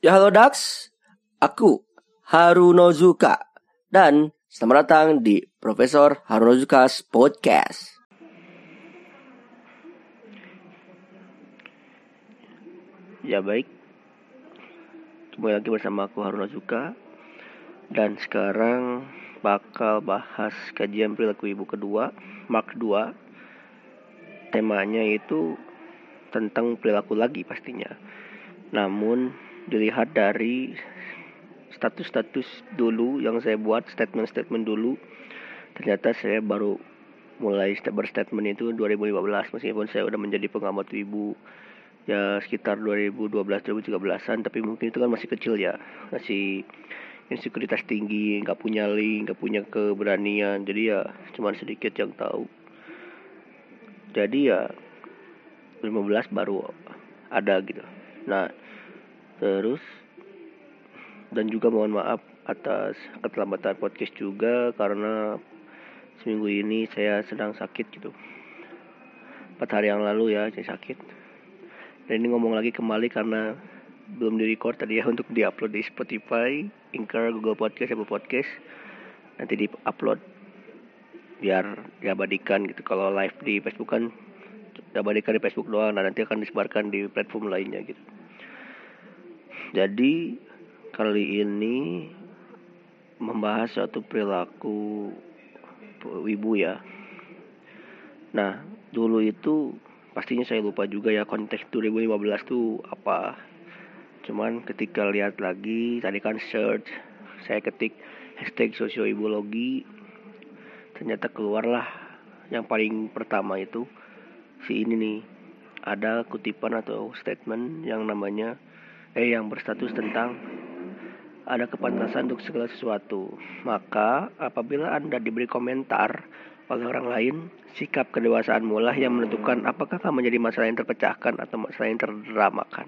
Ya halo Dax, aku Harunozuka dan selamat datang di Profesor Harunozuka's Podcast. Ya baik, kembali lagi bersama aku Harunozuka dan sekarang bakal bahas kajian perilaku ibu kedua, Mark 2. Temanya itu tentang perilaku lagi pastinya. Namun dilihat dari status-status dulu yang saya buat statement-statement dulu. Ternyata saya baru mulai berstatement itu 2015 meskipun saya udah menjadi pengamat ibu ya sekitar 2012 2013an tapi mungkin itu kan masih kecil ya. Masih insekuritas tinggi nggak punya link nggak punya keberanian. Jadi ya cuma sedikit yang tahu. Jadi ya 15 baru ada gitu. Nah terus dan juga mohon maaf atas keterlambatan podcast juga karena seminggu ini saya sedang sakit gitu. Empat hari yang lalu ya saya sakit. Dan ini ngomong lagi kembali karena belum di record tadi ya untuk diupload di Spotify, Anchor, Google Podcast, Apple Podcast. Nanti di upload biar diabadikan gitu. Kalau live di Facebook kan diabadikan di Facebook doang. Nah nanti akan disebarkan di platform lainnya gitu jadi kali ini membahas suatu perilaku ibu ya. Nah, dulu itu pastinya saya lupa juga ya konteks 2015 tuh apa. Cuman ketika lihat lagi tadi kan search saya ketik hashtag sosioibologi ternyata keluarlah yang paling pertama itu si ini nih ada kutipan atau statement yang namanya eh yang berstatus tentang ada kepantasan untuk segala sesuatu. Maka apabila Anda diberi komentar oleh orang lain, sikap kedewasaan mula yang menentukan apakah kamu menjadi masalah yang terpecahkan atau masalah yang terdramakan.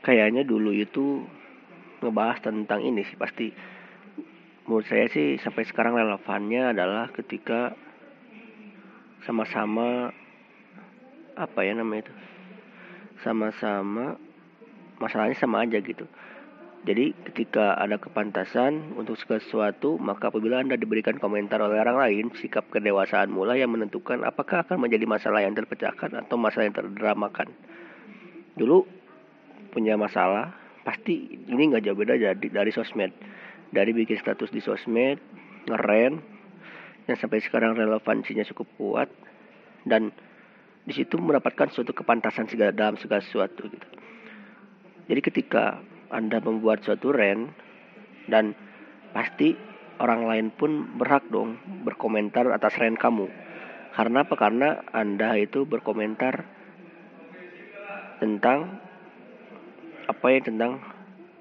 Kayaknya dulu itu ngebahas tentang ini sih pasti menurut saya sih sampai sekarang relevannya adalah ketika sama-sama apa ya namanya itu sama-sama masalahnya sama aja gitu. Jadi ketika ada kepantasan untuk sesuatu, maka apabila Anda diberikan komentar oleh orang lain, sikap kedewasaan mulai yang menentukan apakah akan menjadi masalah yang terpecahkan atau masalah yang terdramakan. Dulu punya masalah, pasti ini nggak jauh beda dari, dari sosmed. Dari bikin status di sosmed, ngeren, yang sampai sekarang relevansinya cukup kuat, dan di situ mendapatkan suatu kepantasan segala dalam segala sesuatu gitu. Jadi ketika Anda membuat suatu rent dan pasti orang lain pun berhak dong berkomentar atas rent kamu. Karena apa? Karena Anda itu berkomentar tentang apa ya tentang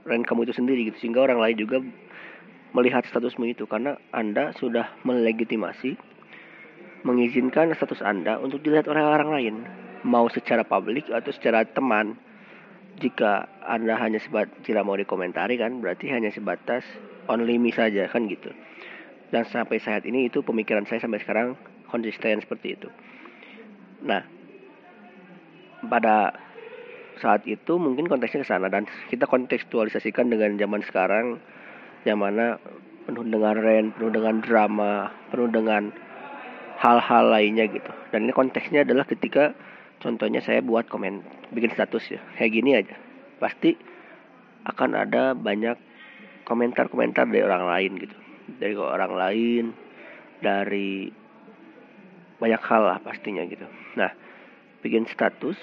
rent kamu itu sendiri gitu sehingga orang lain juga melihat statusmu itu karena Anda sudah melegitimasi mengizinkan status Anda untuk dilihat oleh orang lain mau secara publik atau secara teman jika anda hanya sebat tidak mau dikomentari kan berarti hanya sebatas only me saja kan gitu dan sampai saat ini itu pemikiran saya sampai sekarang konsisten seperti itu nah pada saat itu mungkin konteksnya ke sana dan kita kontekstualisasikan dengan zaman sekarang yang mana penuh dengan rent, penuh dengan drama, penuh dengan hal-hal lainnya gitu. Dan ini konteksnya adalah ketika contohnya saya buat komen bikin status ya. Kayak gini aja. Pasti akan ada banyak komentar-komentar dari orang lain gitu. Dari orang lain dari banyak hal lah pastinya gitu. Nah bikin status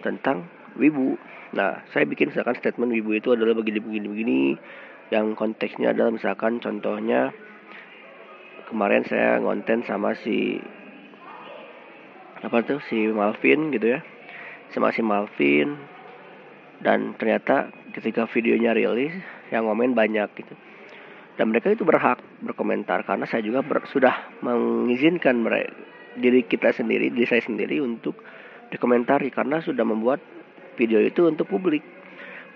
tentang wibu. Nah saya bikin misalkan statement wibu itu adalah begini begini begini. Yang konteksnya adalah misalkan contohnya kemarin saya ngonten sama si apa tuh si Malvin gitu ya. Sama si Malvin. Dan ternyata ketika videonya rilis yang komen banyak gitu. Dan mereka itu berhak berkomentar karena saya juga ber, sudah mengizinkan mereka diri kita sendiri diri saya sendiri untuk dikomentari karena sudah membuat video itu untuk publik.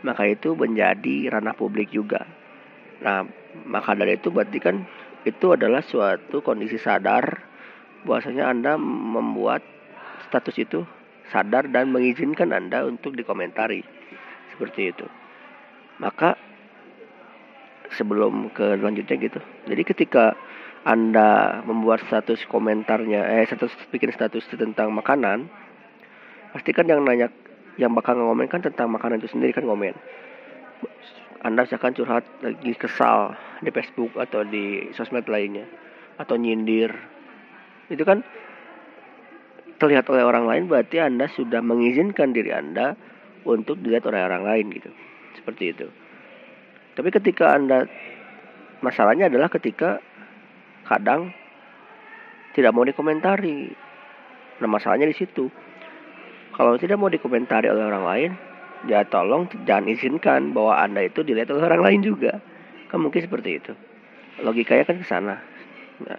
Maka itu menjadi ranah publik juga. Nah maka dari itu berarti kan itu adalah suatu kondisi sadar bahwasanya Anda membuat status itu sadar dan mengizinkan Anda untuk dikomentari. seperti itu. Maka sebelum ke lanjutnya gitu jadi ketika anda membuat status komentarnya eh status bikin status tentang makanan pasti kan yang nanya yang bakal ngomen kan tentang makanan itu sendiri kan ngomen. Anda misalkan curhat lagi kesal di Facebook atau di sosmed lainnya atau nyindir itu kan terlihat oleh orang lain berarti Anda sudah mengizinkan diri Anda untuk dilihat oleh orang lain gitu seperti itu tapi ketika Anda masalahnya adalah ketika kadang tidak mau dikomentari. Nah masalahnya di situ. Kalau tidak mau dikomentari oleh orang lain, ya tolong jangan izinkan bahwa anda itu dilihat oleh orang lain juga. Kan mungkin seperti itu. Logikanya kan ke sana. Nah,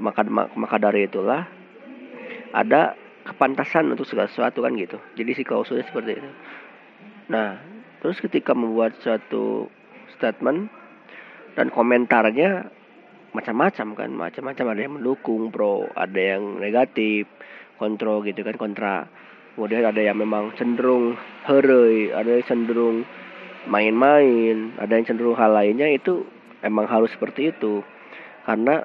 maka maka dari itulah ada kepantasan untuk segala sesuatu kan gitu. Jadi si klausulnya seperti itu. Nah, terus ketika membuat suatu statement dan komentarnya macam-macam kan macam-macam. Ada yang mendukung pro ada yang negatif kontrol gitu kan kontra. Kemudian ada yang memang cenderung heroi ada yang cenderung main-main ada yang cenderung hal lainnya. Itu emang harus seperti itu. Karena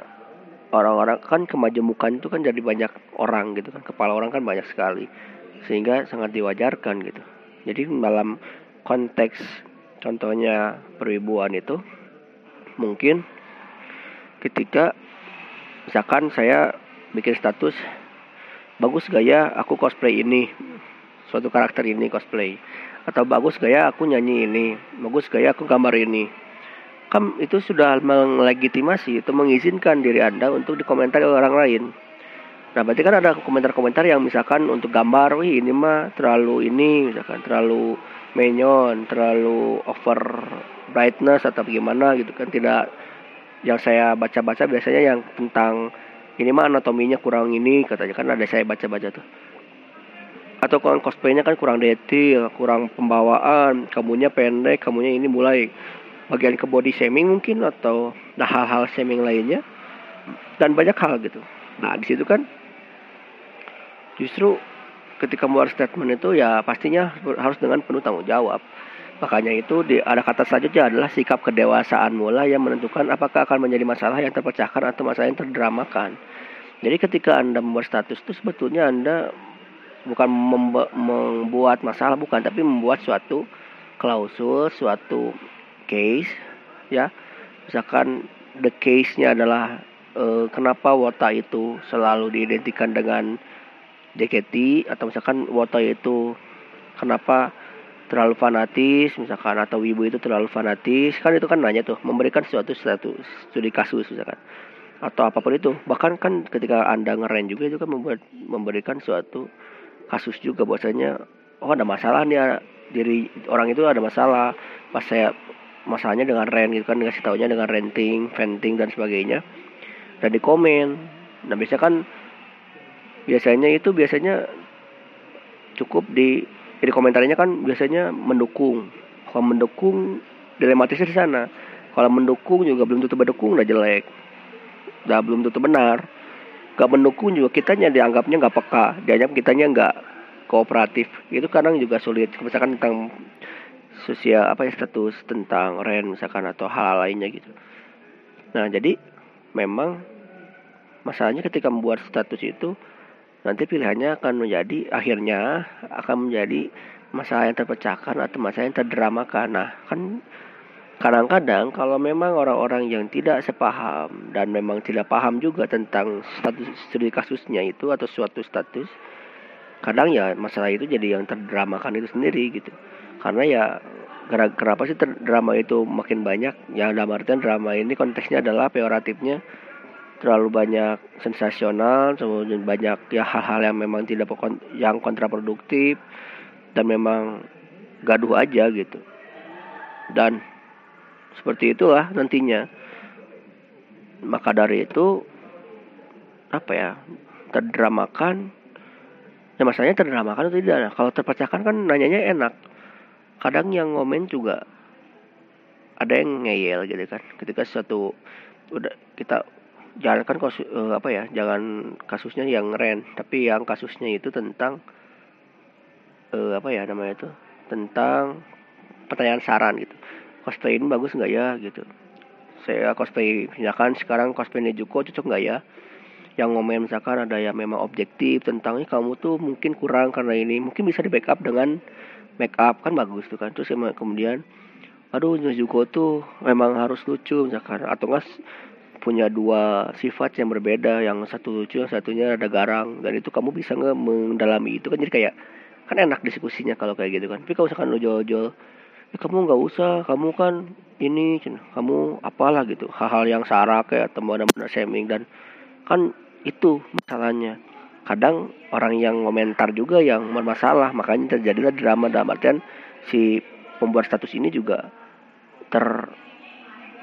orang-orang kan kemajemukan itu kan jadi banyak orang gitu kan. Kepala orang kan banyak sekali. Sehingga sangat diwajarkan gitu. Jadi dalam konteks contohnya peribuan itu mungkin ketika misalkan saya bikin status bagus gaya aku cosplay ini suatu karakter ini cosplay. Atau bagus gaya aku nyanyi ini bagus gaya aku gambar ini kan itu sudah melegitimasi itu mengizinkan diri anda untuk dikomentari oleh orang lain. Nah berarti kan ada komentar-komentar yang misalkan untuk gambar wih ini mah terlalu ini misalkan terlalu menyon terlalu over brightness atau bagaimana gitu kan. Tidak yang saya baca-baca biasanya yang tentang ini mah anatominya kurang ini katanya kan ada saya baca-baca tuh. Atau kalau cosplaynya kan kurang detail kurang pembawaan kamunya pendek kamunya ini mulai bagian ke body shaming mungkin atau nah hal-hal shaming lainnya. Dan banyak hal gitu. Nah di situ kan justru ketika membuat statement itu ya pastinya harus dengan penuh tanggung jawab. Makanya itu di, ada kata selanjutnya adalah sikap kedewasaan mula yang menentukan apakah akan menjadi masalah yang terpecahkan atau masalah yang terdramakan. Jadi ketika Anda membuat status itu sebetulnya Anda bukan membuat masalah bukan tapi membuat suatu klausul, suatu case ya. Misalkan the case-nya adalah e, kenapa wota itu selalu diidentikan dengan JKT atau misalkan wota itu kenapa terlalu fanatis misalkan atau ibu itu terlalu fanatis kan itu kan nanya tuh memberikan suatu satu studi kasus misalkan. Atau apa pun itu. Bahkan kan ketika anda ngeren juga itu kan membuat memberikan suatu kasus juga bahwasanya oh ada masalah nih diri orang itu ada masalah. Pas saya masalahnya dengan rent gitu kan dikasih taunya dengan renting venting dan sebagainya. Dan di komen. Nah biasanya kan biasanya itu biasanya cukup di jadi komentarnya kan biasanya mendukung. Kalau mendukung dilematisnya di sana. Kalau mendukung juga belum tentu mendukung udah jelek. Udah belum tentu benar. Gak mendukung juga kitanya dianggapnya nggak peka. Dianggap kitanya nggak kooperatif. Itu kadang juga sulit. Misalkan tentang sosial apa ya status tentang rent misalkan atau hal, lainnya gitu nah jadi memang masalahnya ketika membuat status itu nanti pilihannya akan menjadi akhirnya akan menjadi masalah yang terpecahkan atau masalah yang terdramakan. Nah, kan kadang-kadang kalau memang orang-orang yang tidak sepaham dan memang tidak paham juga tentang status studi kasusnya itu atau suatu status, kadang ya masalah itu jadi yang terdramakan itu sendiri gitu. Karena ya kenapa sih drama itu makin banyak? Yang dalam artian drama ini konteksnya adalah peoratifnya terlalu banyak sensasional kemudian banyak ya hal-hal yang memang tidak yang kontraproduktif dan memang gaduh aja gitu. Dan seperti itulah nantinya. Maka dari itu apa ya terdramakan. Ya masalahnya terdramakan atau tidak? Nah, kalau terpecahkan kan nanyanya enak kadang yang ngomen juga ada yang ngeyel gitu kan. Ketika suatu udah kita jangan kan kasus, uh, apa ya jangan kasusnya yang ren tapi yang kasusnya itu tentang uh, apa ya namanya itu tentang pertanyaan saran gitu. Cosplay ini bagus nggak ya gitu. Saya cosplay misalkan sekarang cosplay Nezuko cocok nggak ya? Yang ngomen misalkan ada yang memang objektif tentang kamu tuh mungkin kurang karena ini. Mungkin bisa di backup dengan make up kan bagus tuh kan. Terus kemudian aduh Nezuko tuh memang harus lucu misalkan. Atau enggak punya dua sifat yang berbeda yang satu lucu yang satunya ada garang. Dan itu kamu bisa nggak mendalami itu kan. Jadi kayak kan enak diskusinya kalau kayak gitu kan. Tapi kalau misalkan lu jual-jual ya kamu nggak usah kamu kan ini kamu apalah gitu. Hal-hal yang sarak kayak teman benar shaming dan kan itu masalahnya kadang orang yang komentar juga yang bermasalah. Makanya terjadilah drama dalam artian si pembuat status ini juga ter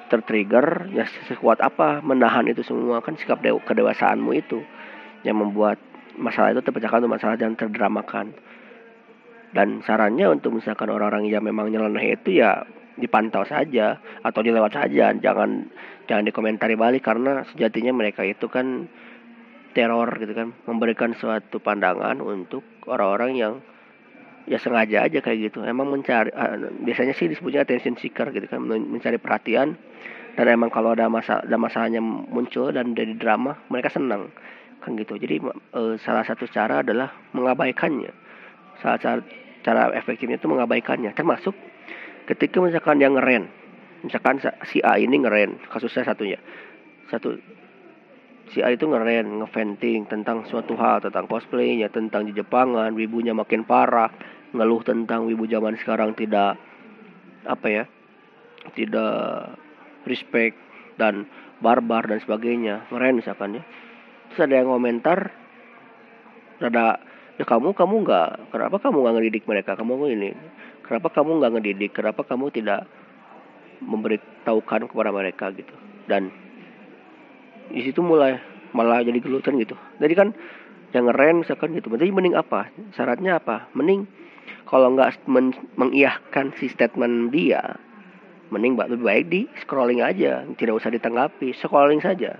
tertrigger ya sekuat apa menahan itu semua. Kan sikap dew kedewasaanmu itu yang membuat masalah itu terpecahkan untuk masalah yang terdramakan. Dan sarannya untuk misalkan orang-orang yang memang nyeleneh itu ya dipantau saja atau dilewat saja. Jangan jangan dikomentari balik karena sejatinya mereka itu kan teror gitu kan memberikan suatu pandangan untuk orang-orang yang ya sengaja aja kayak gitu. Emang mencari uh, biasanya sih disebutnya attention seeker gitu kan mencari perhatian. Dan emang kalau ada masa ada masalahnya muncul dan dari drama mereka senang kan gitu. Jadi uh, salah satu cara adalah mengabaikannya. Salah cara cara efektifnya itu mengabaikannya. Termasuk ketika misalkan yang ngeren misalkan si A ini ngeren kasusnya satunya. Satu si A itu ngeren ngeventing tentang suatu hal tentang cosplaynya tentang di Jepangan wibunya makin parah ngeluh tentang wibu zaman sekarang tidak apa ya tidak respect dan barbar dan sebagainya ngeren misalkan ya. Terus ada yang komentar ada ya kamu kamu nggak kenapa kamu nggak ngedidik mereka? Kamu ini kenapa kamu nggak ngedidik? Kenapa kamu tidak memberitahukan kepada mereka? Gitu. Dan di situ mulai malah jadi gelutan gitu. Jadi kan yang ngeren misalkan gitu. Jadi mending apa? Syaratnya apa? Mending kalau nggak men mengiyahkan si statement dia mending lebih baik di scrolling aja. Tidak usah ditanggapi scrolling saja.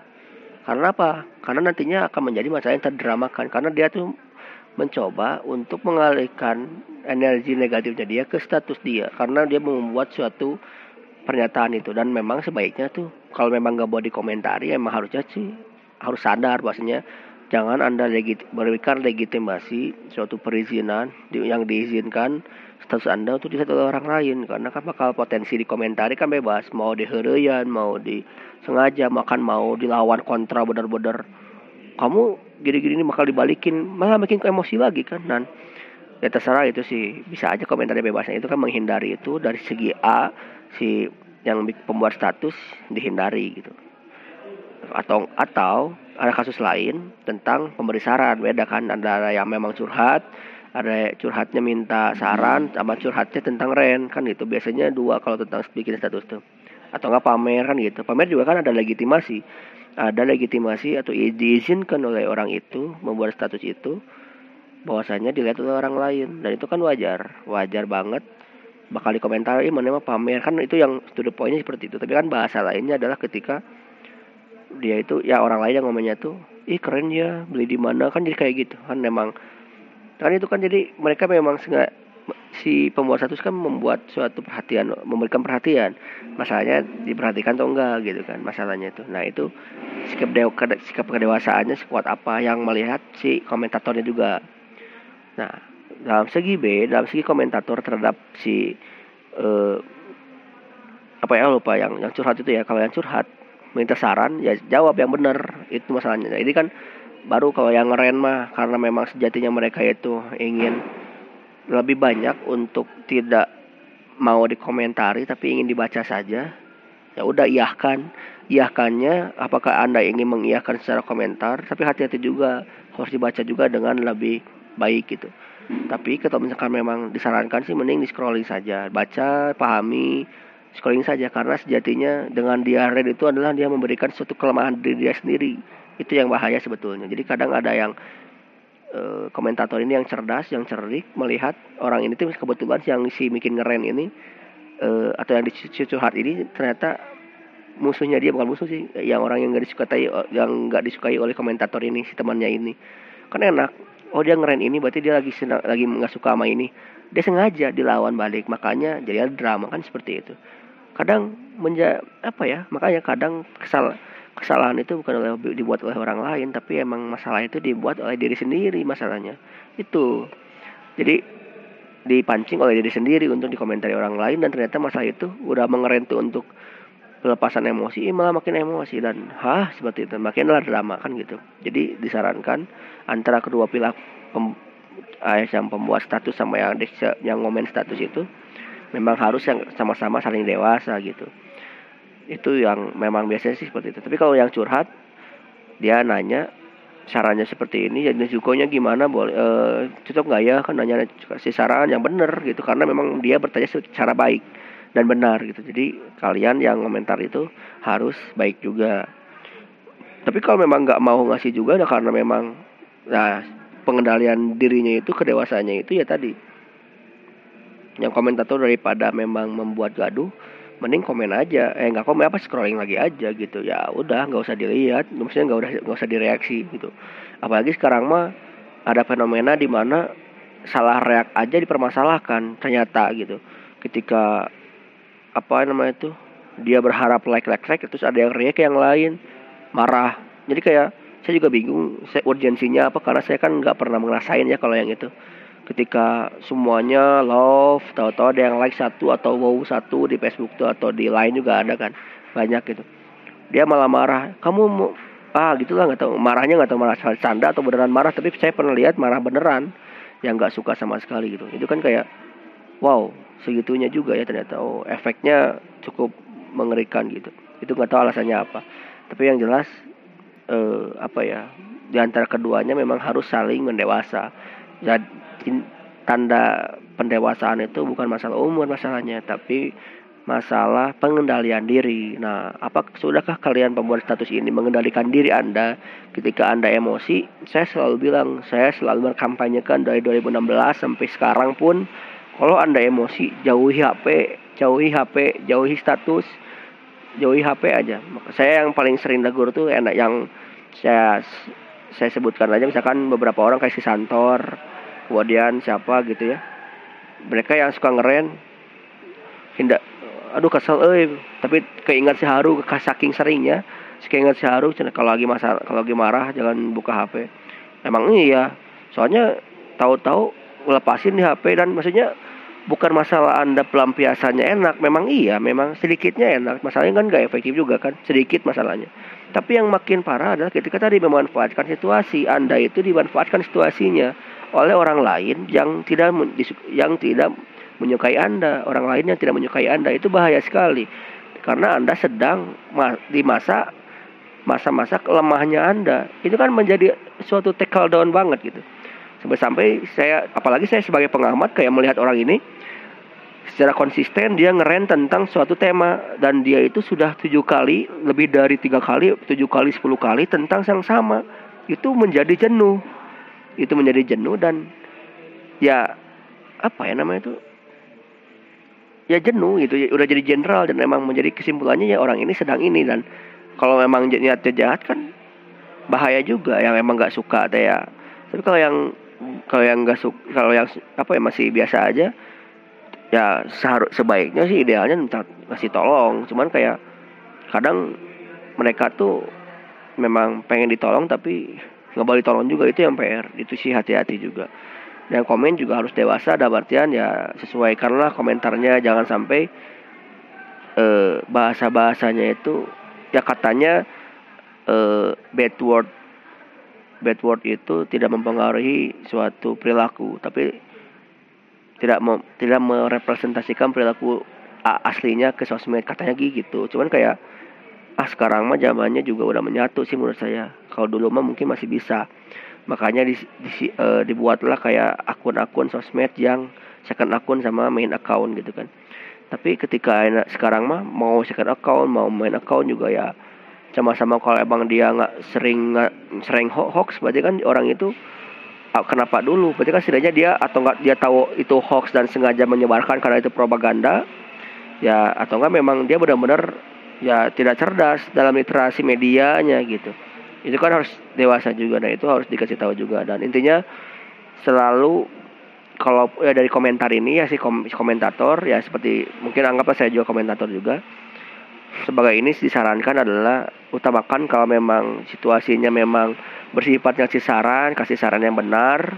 Karena apa? Karena nantinya akan menjadi masalah yang terdramakan. Karena dia tuh mencoba untuk mengalihkan energi negatifnya dia ke status dia. Karena dia membuat suatu pernyataan itu. Dan memang sebaiknya tuh kalau memang nggak mau dikomentari emang harusnya sih harus sadar bahwasanya jangan anda legit berikan legitimasi suatu perizinan yang diizinkan status anda untuk disatu orang lain. Karena kan bakal potensi dikomentari kan bebas. Mau diherian mau disengaja makan mau dilawan kontra bener-bener kamu gini-gini ini bakal dibalikin malah makin ke emosi lagi kan dan ya terserah itu sih. Bisa aja komentarnya bebasnya. Itu kan menghindari itu dari segi A si yang pembuat status dihindari gitu. Atau atau ada kasus lain tentang pemberi saran. Beda kan ada yang memang curhat ada curhatnya minta saran sama curhatnya tentang ren. Kan gitu biasanya dua kalau tentang bikin status tuh. Atau nggak pamer kan gitu. Pamer juga kan ada legitimasi. Ada legitimasi atau diizinkan oleh orang itu membuat status itu bahwasanya dilihat oleh orang lain. Dan itu kan wajar. Wajar banget bakal dikomentari mana mah pamer. Kan itu yang studi poinnya seperti itu. Tapi kan bahasa lainnya adalah ketika dia itu ya orang lain yang ngomongnya tuh ih keren ya beli di mana. Kan jadi kayak gitu. Kan memang kan itu kan jadi mereka memang sengaja si pembuat status kan membuat suatu perhatian memberikan perhatian. Masalahnya diperhatikan atau enggak gitu kan masalahnya itu. Nah itu sikap dewa sikap kedewasaannya sekuat apa? Yang melihat si komentatornya juga. Nah dalam segi B dalam segi komentator terhadap si uh, apa ya lupa yang yang curhat itu ya. Kalau yang curhat minta saran ya jawab yang benar itu masalahnya. Nah, ini kan baru kalau yang ngeren mah karena memang sejatinya mereka itu ingin lebih banyak untuk tidak mau dikomentari tapi ingin dibaca saja. Ya udah iyahkan iyahkannya apakah anda ingin mengiyahkan secara komentar? Tapi hati-hati juga harus dibaca juga dengan lebih baik gitu tapi kalau misalkan memang disarankan sih mending di scrolling saja. Baca pahami scrolling saja. Karena sejatinya dengan dia read itu adalah dia memberikan suatu kelemahan diri dia sendiri. Itu yang bahaya sebetulnya. Jadi kadang ada yang Eh, komentator ini yang cerdas, yang cerdik melihat orang ini tuh kebetulan yang si bikin ngeren ini uh, atau yang dicurhat ini ternyata musuhnya dia bukan musuh sih, yang orang yang nggak disukai yang nggak disukai oleh komentator ini si temannya ini. Kan enak. Oh dia ngeren ini berarti dia lagi senang, lagi nggak suka sama ini. Dia sengaja dilawan balik makanya jadi ada drama kan seperti itu. Kadang menja apa ya makanya kadang kesal kesalahan itu bukan oleh dibuat oleh orang lain tapi emang masalah itu dibuat oleh diri sendiri masalahnya. Itu. Jadi dipancing oleh diri sendiri untuk dikomentari orang lain dan ternyata masalah itu udah mengerentu untuk pelepasan emosi malah makin emosi. Dan hah seperti itu. Makinlah drama kan gitu. Jadi disarankan antara kedua pihak pem, eh, yang pembuat status sama yang yang ngomen status itu memang harus yang sama-sama saling dewasa gitu. Itu yang memang biasanya sih seperti itu. Tapi kalau yang curhat dia nanya sarannya seperti ini jadi jukonya gimana? Boleh e, cocok nggak ya? Kan nanya kasih saran yang benar gitu. Karena memang dia bertanya secara baik dan benar gitu. Jadi kalian yang komentar itu harus baik juga. Tapi kalau memang nggak mau ngasih juga ya karena memang nah pengendalian dirinya itu kedewasanya itu ya tadi. Yang komentator daripada memang membuat gaduh mending komen aja. Eh nggak komen apa scrolling lagi aja gitu. Ya udah nggak usah dilihat. Maksudnya nggak udah nggak usah direaksi gitu. Apalagi sekarang mah ada fenomena di mana salah reak aja dipermasalahkan ternyata gitu. Ketika apa namanya itu? Dia berharap like like like terus ada yang react yang lain. Marah. Jadi kayak saya juga bingung saya urgensinya apa karena saya kan nggak pernah ngerasain ya kalau yang itu. Ketika semuanya love tahu-tahu ada yang like satu atau wow satu di Facebook tuh atau di lain juga ada kan. Banyak gitu. Dia malah marah kamu mau ah gitulah nggak tahu. Marahnya nggak tahu marah canda atau beneran marah tapi saya pernah lihat marah beneran yang nggak suka sama sekali gitu. Itu kan kayak wow segitunya juga ya ternyata oh efeknya cukup mengerikan gitu itu nggak tahu alasannya apa tapi yang jelas eh, apa ya di antara keduanya memang harus saling mendewasa jadi tanda pendewasaan itu bukan masalah umur masalahnya tapi masalah pengendalian diri. Nah, apa sudahkah kalian pembuat status ini mengendalikan diri Anda ketika Anda emosi? Saya selalu bilang, saya selalu berkampanyekan dari 2016 sampai sekarang pun kalau anda emosi jauhi HP jauhi HP jauhi status jauhi HP aja. Saya yang paling sering tegur tuh enak yang saya saya sebutkan aja. Misalkan beberapa orang kayak si Santor kemudian siapa gitu ya. Mereka yang suka ngeren hindak aduh kesel eh. Tapi keingat si Haru saking seringnya keingat si Haru kalau lagi masalah kalau lagi marah jangan buka HP emang iya soalnya tahu-tahu lepasin di HP dan maksudnya bukan masalah anda pelampiasannya enak memang iya memang sedikitnya enak. Masalahnya kan gak efektif juga kan sedikit masalahnya. Tapi yang makin parah adalah ketika tadi memanfaatkan situasi anda itu dimanfaatkan situasinya oleh orang lain yang tidak yang tidak menyukai anda. Orang lain yang tidak menyukai anda itu bahaya sekali. Karena anda sedang di masa masa-masa kelemahnya anda. Itu kan menjadi suatu tackle down banget gitu sampai-sampai saya apalagi saya sebagai pengamat kayak melihat orang ini secara konsisten dia ngeren tentang suatu tema. Dan dia itu sudah tujuh kali lebih dari tiga kali tujuh kali sepuluh kali tentang yang sama. Itu menjadi jenuh. Itu menjadi jenuh dan ya apa ya namanya itu? Ya jenuh gitu ya, udah jadi jenderal dan memang menjadi kesimpulannya ya orang ini sedang ini dan kalau memang niatnya jahat kan bahaya juga yang emang nggak suka ya. Tapi kalau yang kalau yang nggak suka kalau yang apa ya masih biasa aja ya seharus sebaiknya sih idealnya minta ngasih tolong. Cuman kayak kadang mereka tuh memang pengen ditolong tapi nggak boleh tolong juga. Itu yang PR itu sih hati-hati juga. Dan komen juga harus dewasa dalam artian ya sesuaikanlah komentarnya jangan sampai uh, bahasa bahasanya itu ya katanya uh, bad word bad word itu tidak mempengaruhi suatu perilaku tapi tidak me, tidak merepresentasikan perilaku aslinya ke sosmed. Katanya gitu. Cuman kayak ah sekarang mah zamannya juga udah menyatu sih menurut saya. Kalau dulu mah mungkin masih bisa. Makanya di, di, uh, dibuatlah kayak akun-akun sosmed yang second akun sama main account gitu kan. Tapi ketika sekarang mah mau second account mau main account juga ya sama-sama kalau emang dia nggak sering gak, sering hoax berarti kan orang itu ah, kenapa dulu? Berarti kan setidaknya dia atau nggak dia tahu itu hoax dan sengaja menyebarkan karena itu propaganda ya atau enggak memang dia benar-benar ya tidak cerdas dalam literasi medianya gitu. Itu kan harus dewasa juga nah itu harus dikasih tahu juga. Dan intinya selalu kalau ya dari komentar ini ya si kom komentator ya seperti mungkin anggaplah saya juga komentator juga sebagai ini disarankan adalah utamakan kalau memang situasinya memang bersifat ngasih saran kasih saran yang benar.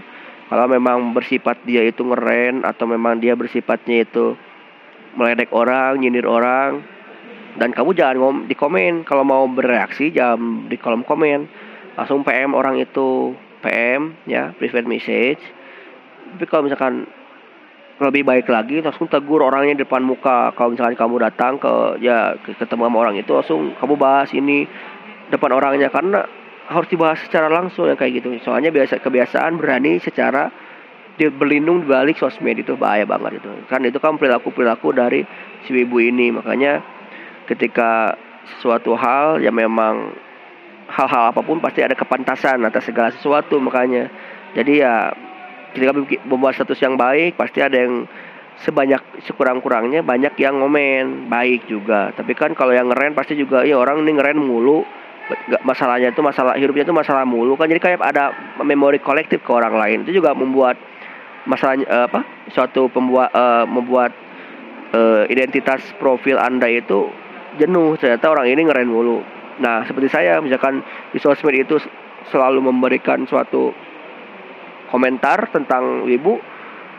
Kalau memang bersifat dia itu ngeren atau memang dia bersifatnya itu meledek orang nyindir orang dan kamu jangan ngom di komen. Kalau mau bereaksi jangan di kolom komen. Langsung PM orang itu. PM ya private message. Tapi kalau misalkan lebih baik lagi langsung tegur orangnya di depan muka. Kalau misalkan kamu datang ke ya ketemu sama orang itu langsung kamu bahas ini depan orangnya. Karena harus dibahas secara langsung ya kayak gitu. Soalnya biasa kebiasaan berani secara dia berlindung di balik sosmed itu. Bahaya banget itu. Kan itu kan perilaku perilaku dari si ibu ini. Makanya ketika suatu hal yang memang hal-hal apa pun pasti ada kepantasan atas segala sesuatu makanya. Jadi ya ketika membuat status yang baik pasti ada yang sebanyak sekurang-kurangnya banyak yang ngomen baik juga. Tapi kan kalau yang ngeren pasti juga ya orang ini ngeren mulu. Masalahnya itu masalah hidupnya itu masalah mulu kan. Jadi kayak ada memori kolektif ke orang lain. Itu juga membuat masalahnya uh, apa suatu pembuat uh, membuat uh, identitas profil anda itu jenuh. Ternyata orang ini ngeren mulu. Nah seperti saya misalkan di sosmed itu selalu memberikan suatu komentar tentang wibu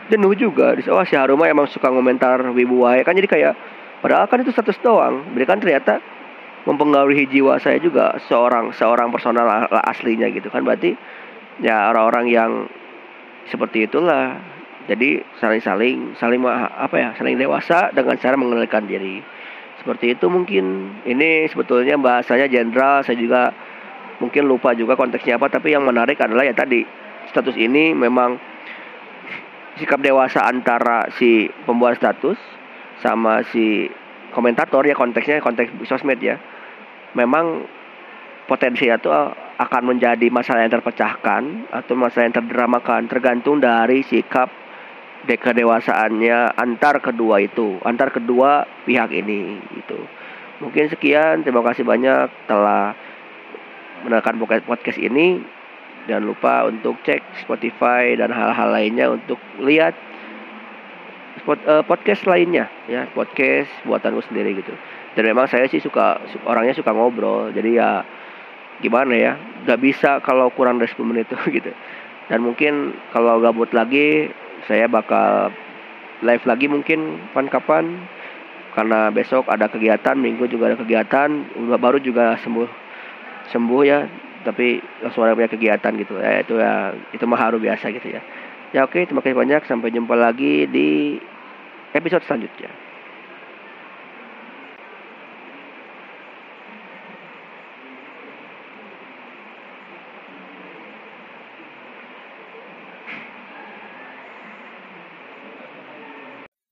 jenuh juga. Di oh si Haruma emang suka komentar wibu wae. Kan jadi kayak padahal kan itu status doang. Kan ternyata mempengaruhi jiwa saya juga seorang seorang personal aslinya gitu kan. Berarti ya orang-orang yang seperti itulah. Jadi saling saling saling apa ya saling dewasa dengan cara mengenalkan diri. Seperti itu mungkin. Ini sebetulnya bahasanya jenderal. Saya juga mungkin lupa juga konteksnya apa. Tapi yang menarik adalah ya tadi status ini memang sikap dewasa antara si pembuat status sama si komentator ya konteksnya konteks sosmed ya. Memang potensi itu akan menjadi masalah yang terpecahkan atau masalah yang terdramakan tergantung dari sikap kedewasaannya antar kedua itu antar kedua pihak ini gitu. Mungkin sekian. Terima kasih banyak telah menekan podcast ini Jangan lupa untuk cek Spotify dan hal-hal lainnya untuk lihat spot, uh, podcast lainnya ya, podcast buatanku sendiri gitu. Dan memang saya sih suka orangnya suka ngobrol. Jadi ya gimana ya, nggak bisa kalau kurang dari 10 menit itu gitu. Dan mungkin kalau gabut lagi saya bakal live lagi mungkin kapan-kapan karena besok ada kegiatan, minggu juga ada kegiatan, baru juga sembuh sembuh ya tapi langsung ada punya kegiatan gitu. Ya itu ya itu mah haru biasa gitu ya. Ya oke terima kasih banyak. Sampai jumpa lagi di episode selanjutnya.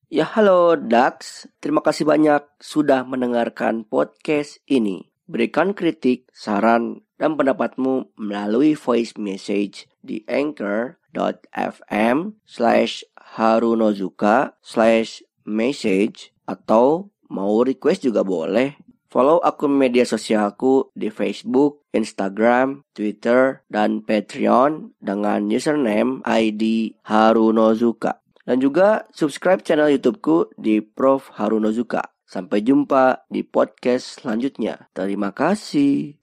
Ya halo Dax, terima kasih banyak sudah mendengarkan podcast ini. Berikan kritik, saran, dan pendapatmu melalui voice message di anchor.fm slash harunozuka slash message atau mau request juga boleh. Follow akun media sosialku di Facebook, Instagram, Twitter, dan Patreon dengan username ID Harunozuka. Dan juga subscribe channel YouTubeku di Prof Harunozuka. Sampai jumpa di podcast selanjutnya. Terima kasih.